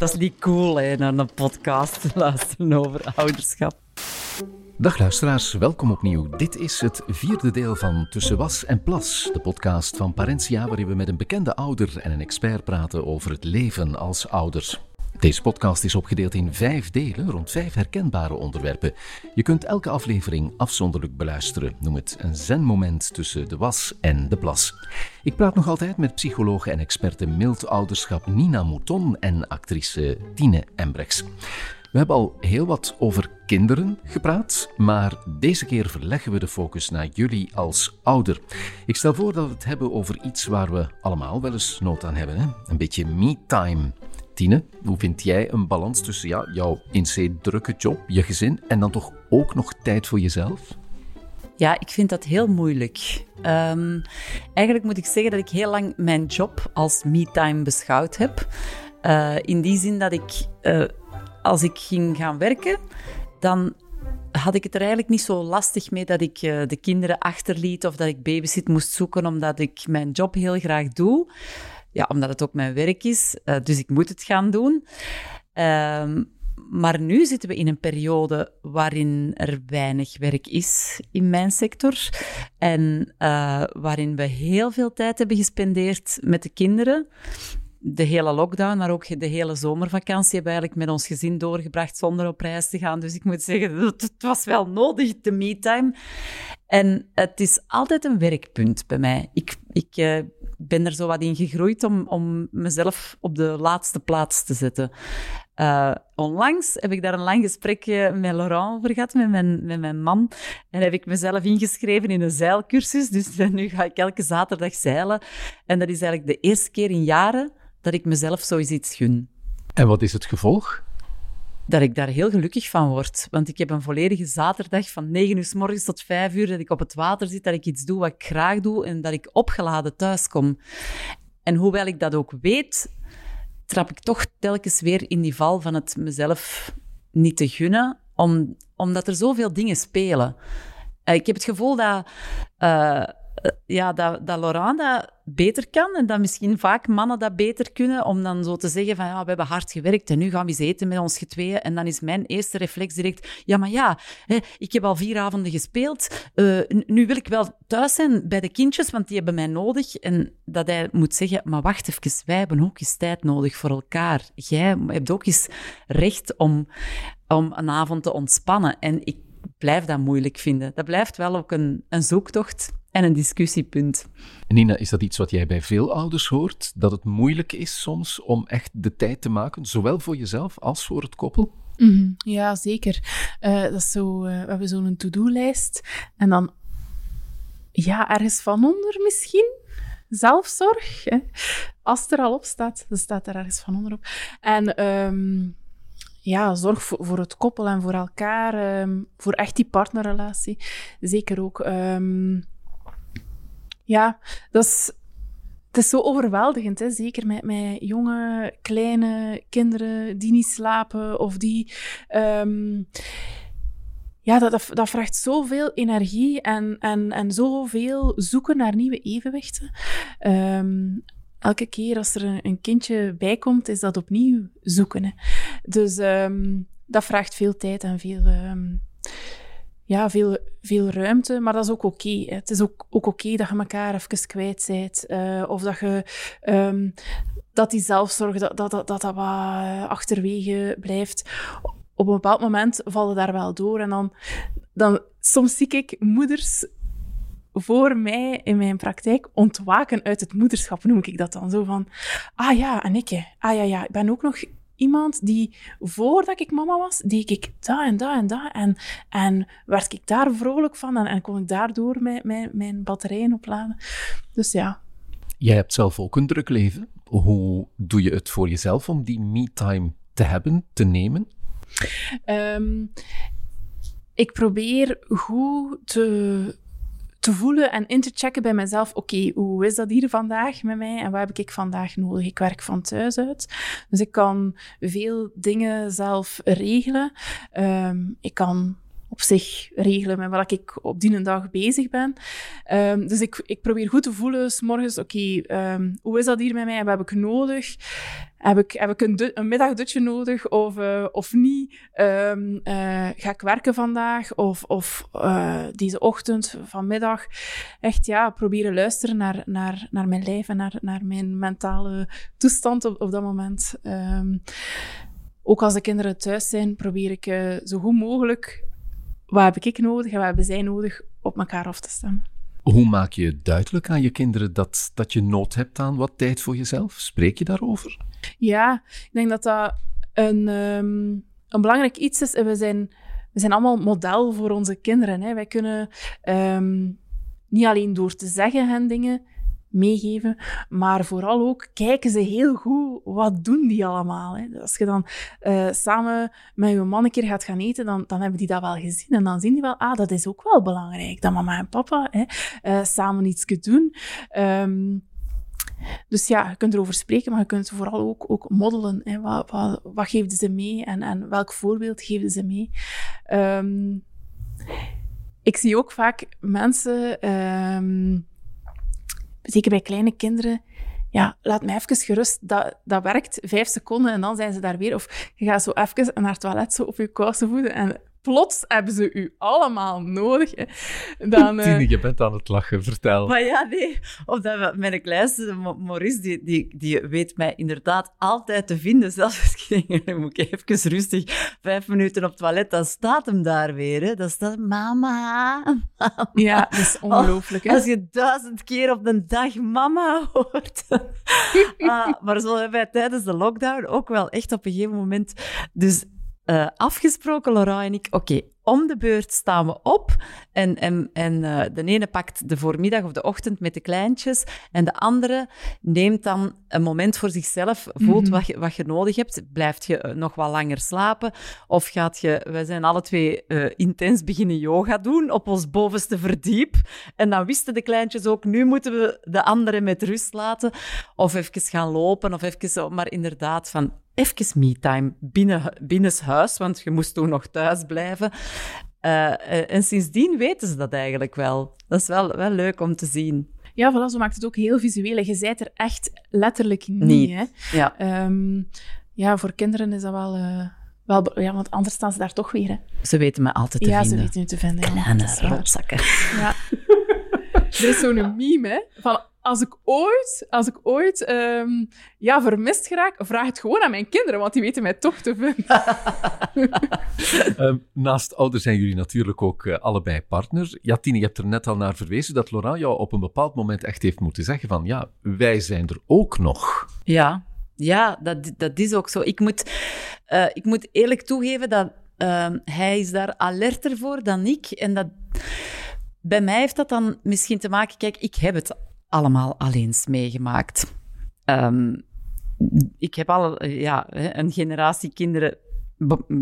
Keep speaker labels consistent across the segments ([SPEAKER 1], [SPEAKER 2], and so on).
[SPEAKER 1] Dat is niet cool, hè, naar een podcast te luisteren over ouderschap.
[SPEAKER 2] Dag luisteraars, welkom opnieuw. Dit is het vierde deel van Tussen Was en Plas, de podcast van Parentia, waarin we met een bekende ouder en een expert praten over het leven als ouder. Deze podcast is opgedeeld in vijf delen rond vijf herkenbare onderwerpen. Je kunt elke aflevering afzonderlijk beluisteren. Noem het een zenmoment tussen de was en de plas. Ik praat nog altijd met psychologe en experte mild ouderschap Nina Mouton en actrice Tine Embrechts. We hebben al heel wat over kinderen gepraat, maar deze keer verleggen we de focus naar jullie als ouder. Ik stel voor dat we het hebben over iets waar we allemaal wel eens nood aan hebben: hè? een beetje me-time. Hoe vind jij een balans tussen ja, jouw in C drukke job, je gezin en dan toch ook nog tijd voor jezelf?
[SPEAKER 1] Ja, ik vind dat heel moeilijk. Um, eigenlijk moet ik zeggen dat ik heel lang mijn job als me-time beschouwd heb. Uh, in die zin dat ik, uh, als ik ging gaan werken, dan had ik het er eigenlijk niet zo lastig mee dat ik uh, de kinderen achterliet of dat ik babysit moest zoeken, omdat ik mijn job heel graag doe. Ja, omdat het ook mijn werk is, uh, dus ik moet het gaan doen. Uh, maar nu zitten we in een periode waarin er weinig werk is in mijn sector. En uh, waarin we heel veel tijd hebben gespendeerd met de kinderen. De hele lockdown, maar ook de hele zomervakantie hebben we eigenlijk met ons gezin doorgebracht zonder op reis te gaan. Dus ik moet zeggen, het was wel nodig, de me-time. En het is altijd een werkpunt bij mij. Ik, ik uh, ben er zo wat in gegroeid om, om mezelf op de laatste plaats te zetten. Uh, onlangs heb ik daar een lang gesprek met Laurent over gehad, met mijn, met mijn man. En heb ik mezelf ingeschreven in een zeilcursus. Dus nu ga ik elke zaterdag zeilen. En dat is eigenlijk de eerste keer in jaren dat ik mezelf zoiets gun.
[SPEAKER 2] En wat is het gevolg?
[SPEAKER 1] Dat ik daar heel gelukkig van word. Want ik heb een volledige zaterdag van 9 uur s morgens tot 5 uur dat ik op het water zit, dat ik iets doe wat ik graag doe en dat ik opgeladen thuis kom. En hoewel ik dat ook weet, trap ik toch telkens weer in die val van het mezelf niet te gunnen, om, omdat er zoveel dingen spelen. Uh, ik heb het gevoel dat, uh, ja, dat, dat Laurent dat beter kan en dat misschien vaak mannen dat beter kunnen, om dan zo te zeggen van ja, we hebben hard gewerkt en nu gaan we eens eten met ons getweeën. En dan is mijn eerste reflex direct, ja, maar ja, ik heb al vier avonden gespeeld, uh, nu wil ik wel thuis zijn bij de kindjes, want die hebben mij nodig. En dat hij moet zeggen, maar wacht even, wij hebben ook eens tijd nodig voor elkaar. Jij hebt ook eens recht om, om een avond te ontspannen. En ik blijf dat moeilijk vinden. Dat blijft wel ook een, een zoektocht en een discussiepunt.
[SPEAKER 2] Nina, is dat iets wat jij bij veel ouders hoort? Dat het moeilijk is soms om echt de tijd te maken, zowel voor jezelf als voor het koppel?
[SPEAKER 3] Mm -hmm. Ja, zeker. Uh, dat is zo, uh, we hebben zo'n to-do-lijst. En dan, ja, ergens van onder misschien. Zelfzorg. Hè? Als het er al op staat, dan staat er ergens van onder op. En um, ja, zorg voor, voor, het koppel en voor elkaar. Um, voor echt die partnerrelatie. Zeker ook. Um, ja, dat is, het is zo overweldigend, hè? zeker met, met jonge, kleine kinderen die niet slapen of die. Um, ja, dat, dat, vraagt zoveel energie en, en, en zoveel zoeken naar nieuwe evenwichten. Um, elke keer als er een, kindje bij komt, is dat opnieuw zoeken. Dus um, dat vraagt veel tijd en veel ja, veel, veel ruimte, maar dat is ook oké. Het is ook, ook oké dat je elkaar even kwijt bent. Uh, of dat je... Um, dat die zelfzorg, dat dat, dat, dat, dat wat achterwege blijft. Op een bepaald moment vallen daar wel door. En dan, dan soms zie ik moeders voor mij in mijn praktijk ontwaken uit het moederschap, noem ik dat dan. Zo van, ah ja, en ik, ah ja, ja, ik ben ook nog iemand die, voordat ik mama was, deed ik dat en dat en dat. En, en werd ik daar vrolijk van en, en kon ik daardoor mijn, mijn, mijn batterijen opladen. Dus ja.
[SPEAKER 2] Jij hebt zelf ook een druk leven. Hoe doe je het voor jezelf om die me-time te hebben, te nemen?
[SPEAKER 3] Um, ik probeer goed te te voelen en in te checken bij mezelf. Oké, hoe is dat hier vandaag met mij en wat heb ik vandaag nodig? Ik werk van thuis uit, dus ik kan veel dingen zelf regelen. Um, ik kan zich regelen met wat ik op die dag bezig ben. Ehm, dus ik, ik probeer goed te voelen, s morgens, oké, ehm, hoe is dat hier met mij? Wat heb ik nodig? Heb ik, heb ik een, een middagdutje nodig of, uh, of niet? Um, uh, ga ik werken vandaag of, of uh, deze ochtend, vanmiddag? Echt ja, proberen luisteren naar, naar, naar mijn lijf en naar, naar mijn mentale toestand op, op dat moment. Ook als de kinderen thuis zijn, probeer ik zo goed mogelijk wat heb ik nodig en wat hebben zij nodig op elkaar af te stemmen.
[SPEAKER 2] Hoe maak je duidelijk aan je kinderen dat, dat je nood hebt aan wat tijd voor jezelf? Spreek je daarover?
[SPEAKER 3] Ja, ik denk dat dat een, um, een belangrijk iets is. We zijn, we zijn allemaal model voor onze kinderen. Hè. Wij kunnen um, niet alleen door te zeggen hen dingen meegeven, maar vooral ook kijken ze heel goed wat doen die allemaal. Hè. Als je dan uh, samen met je man een keer gaat gaan eten, dan, dan hebben die dat wel gezien en dan zien die wel, ah, dat is ook wel belangrijk, dat mama en papa hè, uh, samen iets doen. Um, dus ja, je kunt erover spreken, maar je kunt vooral ook, ook moddelen. Hè. Wat, wat, wat geven ze mee en, en welk voorbeeld geven ze mee? Um, ik zie ook vaak mensen, um, zeker bij kleine kinderen, ja, laat mij even gerust. Dat, dat werkt vijf seconden en dan zijn ze daar weer. Of je gaat zo even naar het toilet zo op je kousen voeden en plots hebben ze u allemaal nodig. Hè.
[SPEAKER 2] Dan, uh... Tine, je bent aan het lachen, vertel.
[SPEAKER 1] Maar ja, nee. Of dat mijn kleinste, Maurice, die, die, die weet mij inderdaad altijd te vinden. Zelfs als ik denk, moet ik even rustig vijf minuten op het toilet, dan staat hem daar weer. Hè. Dan staat mama, mama.
[SPEAKER 3] Ja, dat is ongelooflijk.
[SPEAKER 1] Als je duizend keer op de dag mama hoort. ah, maar zo hebben wij tijdens de lockdown ook wel echt op een gegeven moment... Dus uh, afgesproken, Laura en ik. Oké, om de beurt staan we op. En, en, en uh, de ene pakt de voormiddag of de ochtend met de kleintjes. En de andere neemt dan een moment voor zichzelf. Voelt mm wat, je, wat je nodig hebt. Blijft je uh, nog wat langer slapen? Of gaat je... Wij zijn alle twee intens beginnen yoga doen op ons bovenste verdiep. En dan wisten de kleintjes ook, nu moeten we de andere met rust laten. Of even gaan lopen. Of even zo. Maar inderdaad, van even me-time binnen, binnenshuis, want je moest toen nog thuis blijven. Uh, en sindsdien weten ze dat eigenlijk wel. Dat is wel, wel leuk om te zien.
[SPEAKER 3] Ja, voilà, zo maakt het ook heel visueel. Je zijt er echt letterlijk niet, niet. Hè? Ja. Um, ja, voor kinderen is dat wel... Uh, wel ja, want anders staan ze daar toch weer. Hè?
[SPEAKER 1] Ze weten me altijd te
[SPEAKER 3] ja,
[SPEAKER 1] vinden.
[SPEAKER 3] Ja, ze weten nu te vinden.
[SPEAKER 1] Kleine rotzakken.
[SPEAKER 3] Ja. er is zo'n meme, hè, van als ik ooit, als ik ooit um, ja, vermist geraak, vraag het gewoon aan mijn kinderen, want die weten mij toch te vinden.
[SPEAKER 2] um, naast ouders zijn jullie natuurlijk ook uh, allebei partner. Ja, Tine, je hebt er net al naar verwezen dat Laurent jou op een bepaald moment echt heeft moeten zeggen van ja, wij zijn er ook nog.
[SPEAKER 1] Ja, ja dat, dat is ook zo. Ik moet, uh, ik moet eerlijk toegeven dat uh, hij is daar alerter voor dan ik. En dat, bij mij heeft dat dan misschien te maken... Kijk, ik heb het allemaal alleen meegemaakt. Um, ik heb al ja, een generatie kinderen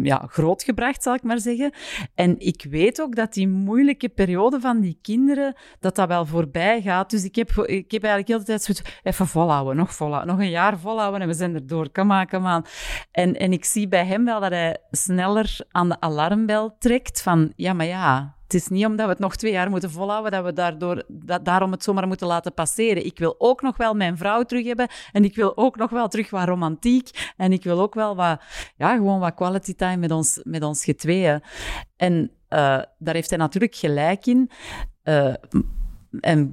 [SPEAKER 1] ja, grootgebracht, zal ik maar zeggen. En ik weet ook dat die moeilijke periode van die kinderen, dat dat wel voorbij gaat. Dus ik heb, ik heb eigenlijk heel de tijd zoiets, even volhouden, nog volhouden, nog een jaar volhouden en we zijn erdoor. Kom aan, kom aan. En, en ik zie bij hem wel dat hij sneller aan de alarmbel trekt van, ja, maar ja, het is niet omdat we het nog twee jaar moeten volhouden dat we daardoor, dat, daarom het zomaar moeten laten passeren. Ik wil ook nog wel mijn vrouw terug hebben en ik wil ook nog wel terug wat romantiek en ik wil ook wel wat, ja, gewoon wat quality time met ons, met ons getweeën. En uh, daar heeft hij natuurlijk gelijk in. Uh, en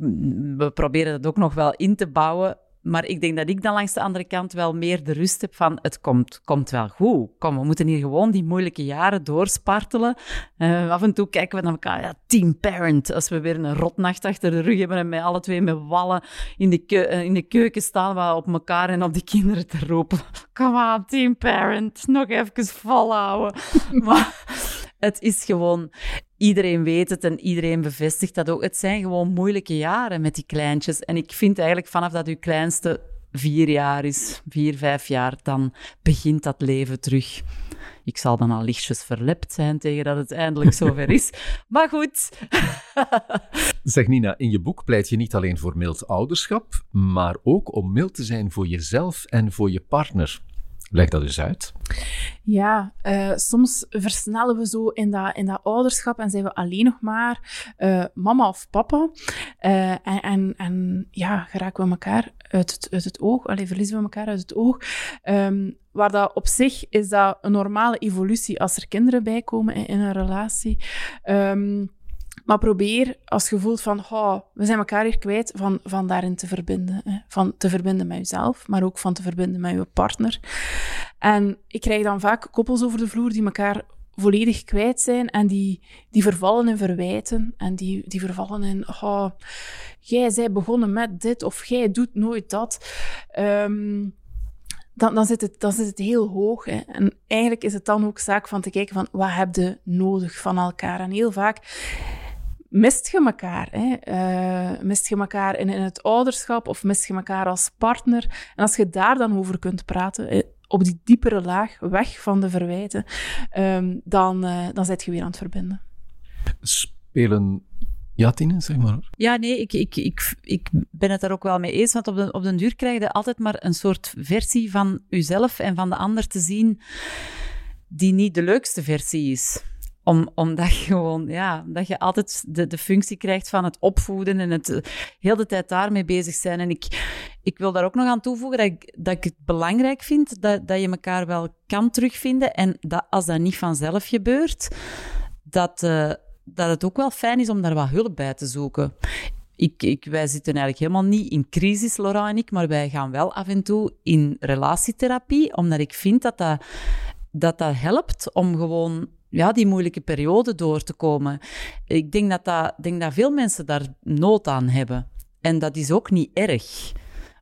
[SPEAKER 1] we proberen dat ook nog wel in te bouwen. Maar ik denk dat ik dan langs de andere kant wel meer de rust heb van het komt, komt wel goed. Kom, we moeten hier gewoon die moeilijke jaren doorspartelen. Uh, af en toe kijken we naar elkaar, ja, team parent. Als we weer een rotnacht achter de rug hebben en met alle twee met wallen in de, keu in de keuken staan we op elkaar en op die kinderen te roepen. Kom aan, team parent, nog even volhouden. maar het is gewoon, iedereen weet het en iedereen bevestigt dat ook. Het zijn gewoon moeilijke jaren met die kleintjes. En ik vind eigenlijk vanaf dat uw kleinste vier jaar is, vier, vijf jaar, dan begint dat leven terug. Ik zal dan al lichtjes verlept zijn tegen dat het eindelijk zover is. Maar goed.
[SPEAKER 2] zeg Nina, in je boek pleit je niet alleen voor mild ouderschap, maar ook om mild te zijn voor jezelf en voor je partner. Leg dat eens uit.
[SPEAKER 3] Ja, uh, soms versnellen we zo in dat, in dat ouderschap en zijn we alleen nog maar uh, mama of papa. Uh, en, en, ja, geraken we elkaar uit het, uit het oog. Allee, verliezen we elkaar uit het oog. Um, waar dat op zich is dat een normale evolutie als er kinderen bij komen in, een relatie. Um, maar probeer, als je voelt van, oh, we zijn elkaar hier kwijt, van, van daarin te verbinden. Hè. Van te verbinden met jezelf, maar ook van te verbinden met je partner. En ik krijg dan vaak koppels over de vloer die elkaar volledig kwijt zijn en die, die vervallen in verwijten en die, die vervallen in, oh, jij zij begonnen met dit of jij doet nooit dat. Um, dan, dan, zit het, dan zit het heel hoog. Hè. En eigenlijk is het dan ook zaak van te kijken van wat heb je nodig van elkaar. En heel vaak mist je elkaar? Hè? Uh, mist je elkaar in, in, het ouderschap of mist je elkaar als partner? En als je daar dan over kunt praten, eh, op die diepere laag, weg van de verwijten, um, dan, uh, dan zit je weer aan het verbinden.
[SPEAKER 2] Spelen ja, Tine, zeg maar.
[SPEAKER 1] Ja, nee, ik, ik, ik, ik ben het daar ook wel mee eens. Want op, de, op den duur krijg je altijd maar een soort versie van jezelf en van de ander te zien die niet de leukste versie is. Om, omdat je gewoon, ja, dat je altijd de, de functie krijgt van het opvoeden en het heel de tijd daarmee bezig zijn. En ik, ik wil daar ook nog aan toevoegen dat ik, dat ik het belangrijk vind dat, dat je elkaar wel kan terugvinden. En dat als dat niet vanzelf gebeurt, dat, uh, dat het ook wel fijn is om daar wat hulp bij te zoeken. Ik, ik, wij zitten eigenlijk helemaal niet in crisis, Laura en ik, maar wij gaan wel af en toe in relatietherapie, omdat ik vind dat, dat, dat helpt om gewoon ja, die moeilijke periode door te komen. Ik denk dat, dat, denk dat veel mensen daar nood aan hebben. En dat is ook niet erg.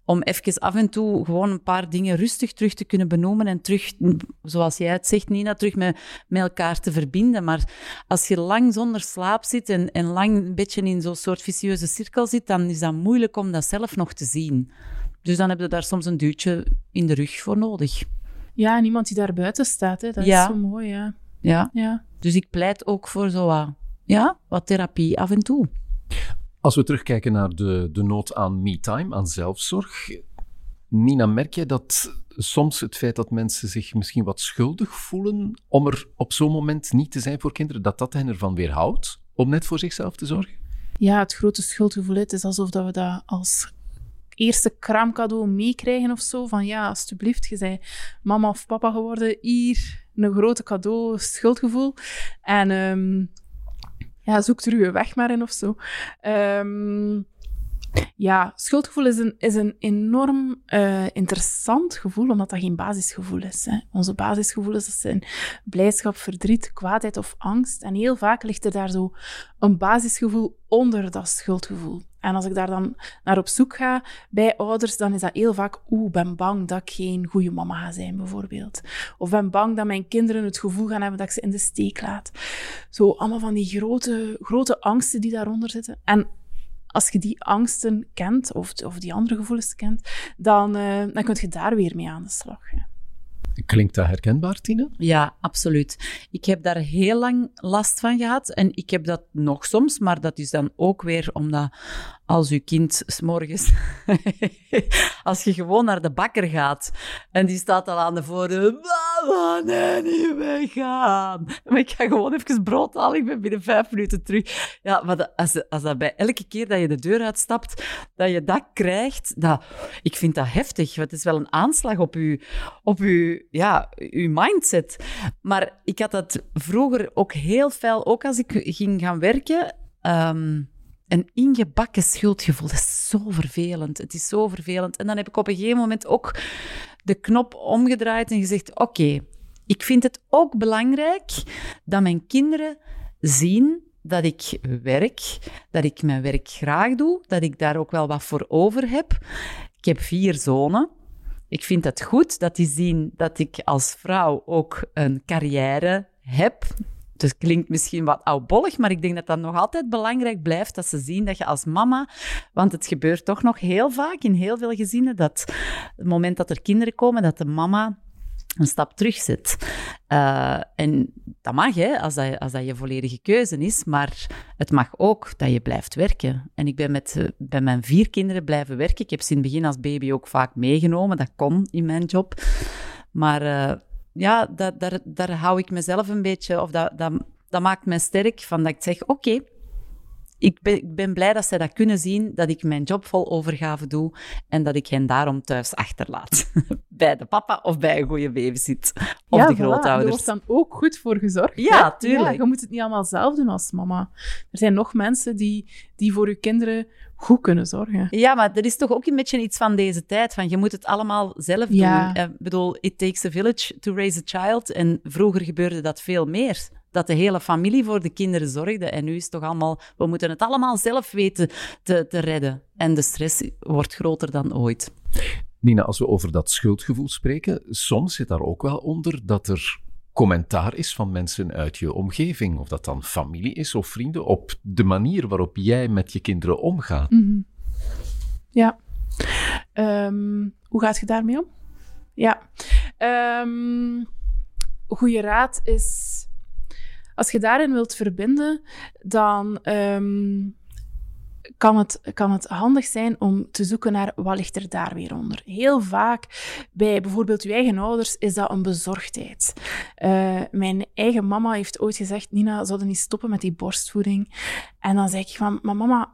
[SPEAKER 1] Om even af en toe gewoon een paar dingen rustig terug te kunnen benoemen en terug, zoals jij het zegt, Nina, terug met, met elkaar te verbinden. Maar als je lang zonder slaap zit en, en lang een beetje in zo'n soort vicieuze cirkel zit, dan is dat moeilijk om dat zelf nog te zien. Dus dan heb je daar soms een duwtje in de rug voor nodig.
[SPEAKER 3] Ja, en iemand die daar buiten staat, hè. dat is zo mooi, ja.
[SPEAKER 1] Ja. ja. Dus ik pleit ook voor zo wat, ja, wat therapie af en toe.
[SPEAKER 2] Als we terugkijken naar de, de nood aan me-time, aan zelfzorg. Nina, merk je dat soms het feit dat mensen zich misschien wat schuldig voelen om er op zo'n moment niet te zijn voor kinderen, dat dat hen ervan weerhoudt om net voor zichzelf te zorgen?
[SPEAKER 3] Ja, het grote schuldgevoel, het is alsof dat we dat als eerste kraamcadeau meekrijgen of zo. Van ja, alsjeblieft, je bent mama of papa geworden. Hier, een grote cadeau, schuldgevoel. En um, ja, zoek er uw weg maar in of zo. Um, ja, schuldgevoel is een, is een enorm uh, interessant gevoel, omdat dat geen basisgevoel is. Hè. Onze basisgevoelens dat zijn blijdschap, verdriet, kwaadheid of angst. En heel vaak ligt er daar zo een basisgevoel onder dat schuldgevoel. En als ik daar dan naar op zoek ga bij ouders, dan is dat heel vaak, oeh, ben bang dat ik geen goede mama ga zijn, bijvoorbeeld. Of ben bang dat mijn kinderen het gevoel gaan hebben dat ik ze in de steek laat. Zo, allemaal van die grote, grote angsten die daaronder zitten. En als je die angsten kent, of, of die andere gevoelens kent, dan, uh, dan kun je daar weer mee aan de slag.
[SPEAKER 2] Klinkt dat herkenbaar, Tine?
[SPEAKER 1] Ja, absoluut. Ik heb daar heel lang last van gehad en ik heb dat nog soms, maar dat is dan ook weer omdat als uw kind s'morgens, als je gewoon naar de bakker gaat en die staat al aan de voordeur, mama, nee, niet weggaan. Maar ik ga gewoon even brood halen, ik ben binnen vijf minuten terug. Ja, maar als, als dat bij elke keer dat je de deur uitstapt, dat je dat krijgt, dat, ik vind dat heftig. Want het is wel een aanslag op je, op ja, uw mindset. Maar ik had dat vroeger ook heel fel, ook als ik ging gaan werken... Um, een ingebakken schuldgevoel. Dat is zo vervelend. Het is zo vervelend. En dan heb ik op een gegeven moment ook de knop omgedraaid en gezegd: Oké, ik vind het ook belangrijk dat mijn kinderen zien dat ik werk, dat ik mijn werk graag doe, dat ik daar ook wel wat voor over heb. Ik heb vier zonen. Ik vind het goed dat die zien dat ik als vrouw ook een carrière heb, het klinkt misschien wat oudbollig, maar ik denk dat dat nog altijd belangrijk blijft dat ze zien dat je als mama, want het gebeurt toch nog heel vaak in heel veel gezinnen, dat het moment dat er kinderen komen, dat de mama een stap terug zet. Uh, en dat mag, hè, als, dat, als dat je volledige keuze is, maar het mag ook dat je blijft werken. En ik ben met uh, bij mijn vier kinderen blijven werken. Ik heb ze in het begin als baby ook vaak meegenomen, dat kon in mijn job. Maar uh, ja, dat, daar, daar hou ik mezelf een beetje, of dat, dat, dat maakt mij sterk, van dat ik zeg, oké, ik ben, ik ben blij dat zij dat kunnen zien, dat ik mijn job vol overgave doe en dat ik hen daarom thuis achterlaat. bij de papa of bij een goede babysit. Of
[SPEAKER 3] ja,
[SPEAKER 1] de grootouders.
[SPEAKER 3] Er wordt dan ook goed voor gezorgd.
[SPEAKER 1] Ja, tuurlijk.
[SPEAKER 3] Ja, je moet het niet allemaal zelf doen als mama. Er zijn nog mensen die, die voor je kinderen goed kunnen zorgen.
[SPEAKER 1] Ja, maar er is toch ook een beetje iets van deze tijd. Van je moet het allemaal zelf
[SPEAKER 3] Ja.
[SPEAKER 1] doen. Ik bedoel, it takes a village to raise a child. En vroeger gebeurde dat veel meer. Dat de hele familie voor de kinderen zorgde. En nu is het toch allemaal... We moeten het allemaal zelf weten te, te redden. En de stress wordt groter dan ooit.
[SPEAKER 2] Nina, als we over dat schuldgevoel spreken, soms zit daar ook wel onder dat er commentaar is van mensen uit je omgeving, of dat dan familie is of vrienden, op de manier waarop jij met je kinderen omgaat.
[SPEAKER 3] Mhm. Ja. Ehm, hoe gaat je daarmee om? Ja. Um, goede raad is... Als je daarin wilt verbinden, dan um, kan, het, kan het handig zijn om te zoeken naar wat ligt er daar weer onder. Heel vaak bij bijvoorbeeld je eigen ouders is dat een bezorgdheid. Uh, mijn eigen mama heeft ooit gezegd, Nina, zouden niet stoppen met die borstvoeding? En dan zeg ik van, maar mama,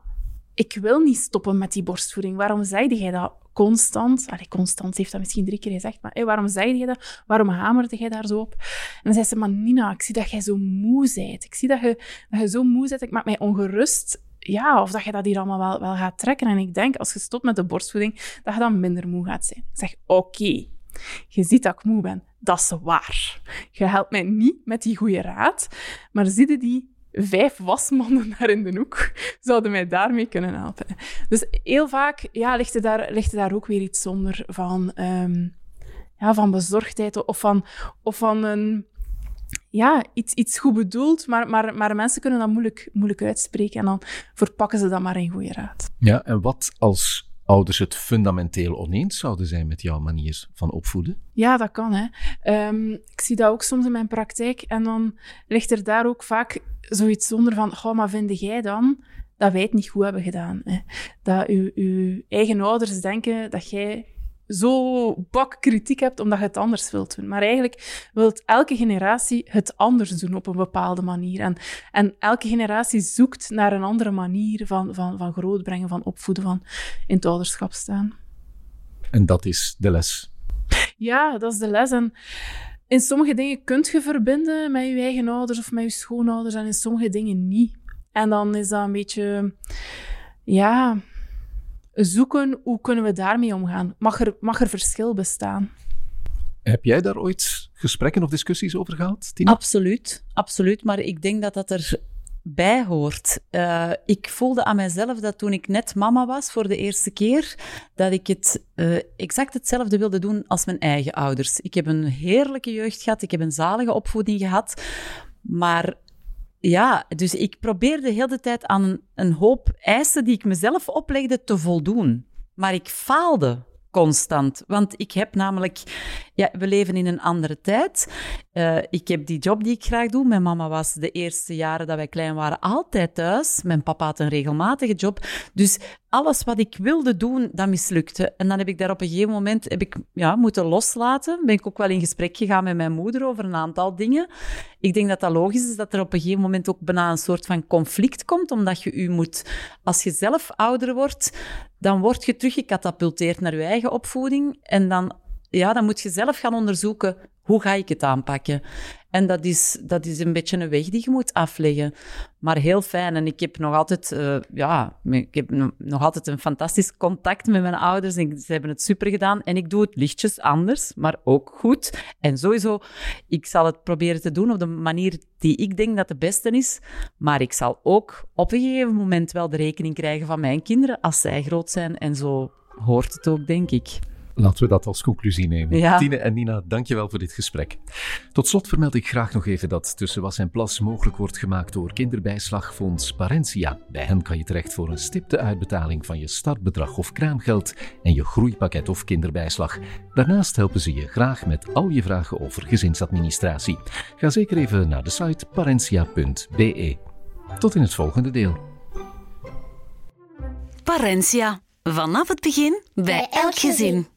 [SPEAKER 3] ik wil niet stoppen met die borstvoeding. Waarom zeide jij dat constant? Allee, constant heeft dat misschien drie keer gezegd, maar hey, waarom zeide jij dat? Waarom hamerde jij daar zo op? En dan zei ze, maar Nina, ik zie dat jij zo moe bent. Ik zie dat je, dat je zo moe bent, ik maak mij ongerust. Ja, of dat je dat hier allemaal wel, wel gaat trekken. En ik denk, als je stopt met de borstvoeding, dat je dan minder moe gaat zijn. Ik zeg, oké, je ziet dat ik moe ben. Dat is waar. Je helpt mij niet met die goede raad, maar zie die vijf wasmannen daar in de hoek zouden mij daarmee kunnen helpen. Dus heel vaak ja, ligt, er daar, ligt er daar ook weer iets onder van, um, ja, van bezorgdheid of van, of van een, ja, iets, iets goed bedoeld, maar, maar, maar mensen kunnen dat moeilijk, moeilijk uitspreken en dan verpakken ze dat maar in goede raad.
[SPEAKER 2] Ja, en wat als ouders het fundamenteel oneens zouden zijn met jouw manier van opvoeden?
[SPEAKER 3] Ja, dat kan. Hè. Um, ik zie dat ook soms in mijn praktijk. En dan ligt er daar ook vaak zoiets onder van, goh, maar vind jij dan dat wij het niet goed hebben gedaan? Hè? Dat uw, uw eigen ouders denken dat jij zo bak kritiek hebt omdat je het anders wilt doen. Maar eigenlijk wil elke generatie het anders doen op een bepaalde manier. En, en elke generatie zoekt naar een andere manier van, van, van grootbrengen, van opvoeden, van in het ouderschap staan.
[SPEAKER 2] En dat is de les.
[SPEAKER 3] Ja, dat is de les. En in sommige dingen kunt je verbinden met je eigen ouders of met je schoonouders en in sommige dingen niet. En dan is dat een beetje, ja, zoeken hoe kunnen we daarmee omgaan. Mag er, mag er verschil bestaan?
[SPEAKER 2] Heb jij daar ooit gesprekken of discussies over gehad, Tina?
[SPEAKER 1] Absoluut, absoluut. Maar ik denk dat dat er bij hoort. Uh, ik voelde aan mijzelf dat toen ik net mama was voor de eerste keer, dat ik het uh, exact hetzelfde wilde doen als mijn eigen ouders. Ik heb een heerlijke jeugd gehad, ik heb een zalige opvoeding gehad, maar ja, dus ik probeerde heel de tijd aan een, een hoop eisen die ik mezelf oplegde te voldoen. Maar ik faalde constant. Want ik heb namelijk, ja, we leven in een andere tijd. Uh, ik heb die job die ik graag doe. Mijn mama was de eerste jaren dat wij klein waren altijd thuis. Mijn papa had een regelmatige job. Dus alles wat ik wilde doen, dat mislukte. En dan heb ik daar op een gegeven moment heb ik, ja, moeten loslaten. Ben ik ook wel in gesprek gegaan met mijn moeder over een aantal dingen. Ik denk dat dat logisch is dat er op een gegeven moment ook bijna een soort van conflict komt, omdat je u moet, als je zelf ouder wordt, dan word je teruggecatapulteerd naar je eigen opvoeding. En dan, ja, dan moet je zelf gaan onderzoeken, hoe ga ik het aanpakken? En dat is, dat is een beetje een weg die je moet afleggen. Maar heel fijn. En ik heb nog altijd, uh, ja, ik heb nog altijd een fantastisch contact met mijn ouders. En ze hebben het super gedaan. En ik doe het lichtjes anders, maar ook goed. En sowieso, ik zal het proberen te doen op de manier die ik denk dat de beste is. Maar ik zal ook op een gegeven moment wel de rekening krijgen van mijn kinderen als zij groot zijn. En zo hoort het ook, denk ik.
[SPEAKER 2] Laten we dat als conclusie nemen.
[SPEAKER 1] Ja.
[SPEAKER 2] Tine en Nina, dankjewel voor dit gesprek. Tot slot vermeld ik graag nog even dat Tussen Was en Plas mogelijk wordt gemaakt door kinderbijslagfonds Parentia. Bij hen kan je terecht voor een stipte uitbetaling van je startbedrag of kraamgeld en je groeipakket of kinderbijslag. Daarnaast helpen ze je graag met al je vragen over gezinsadministratie. Ga zeker even naar de site parentia.be. Tot in het volgende deel.
[SPEAKER 4] Parentia. Vanaf het begin bij elk gezin.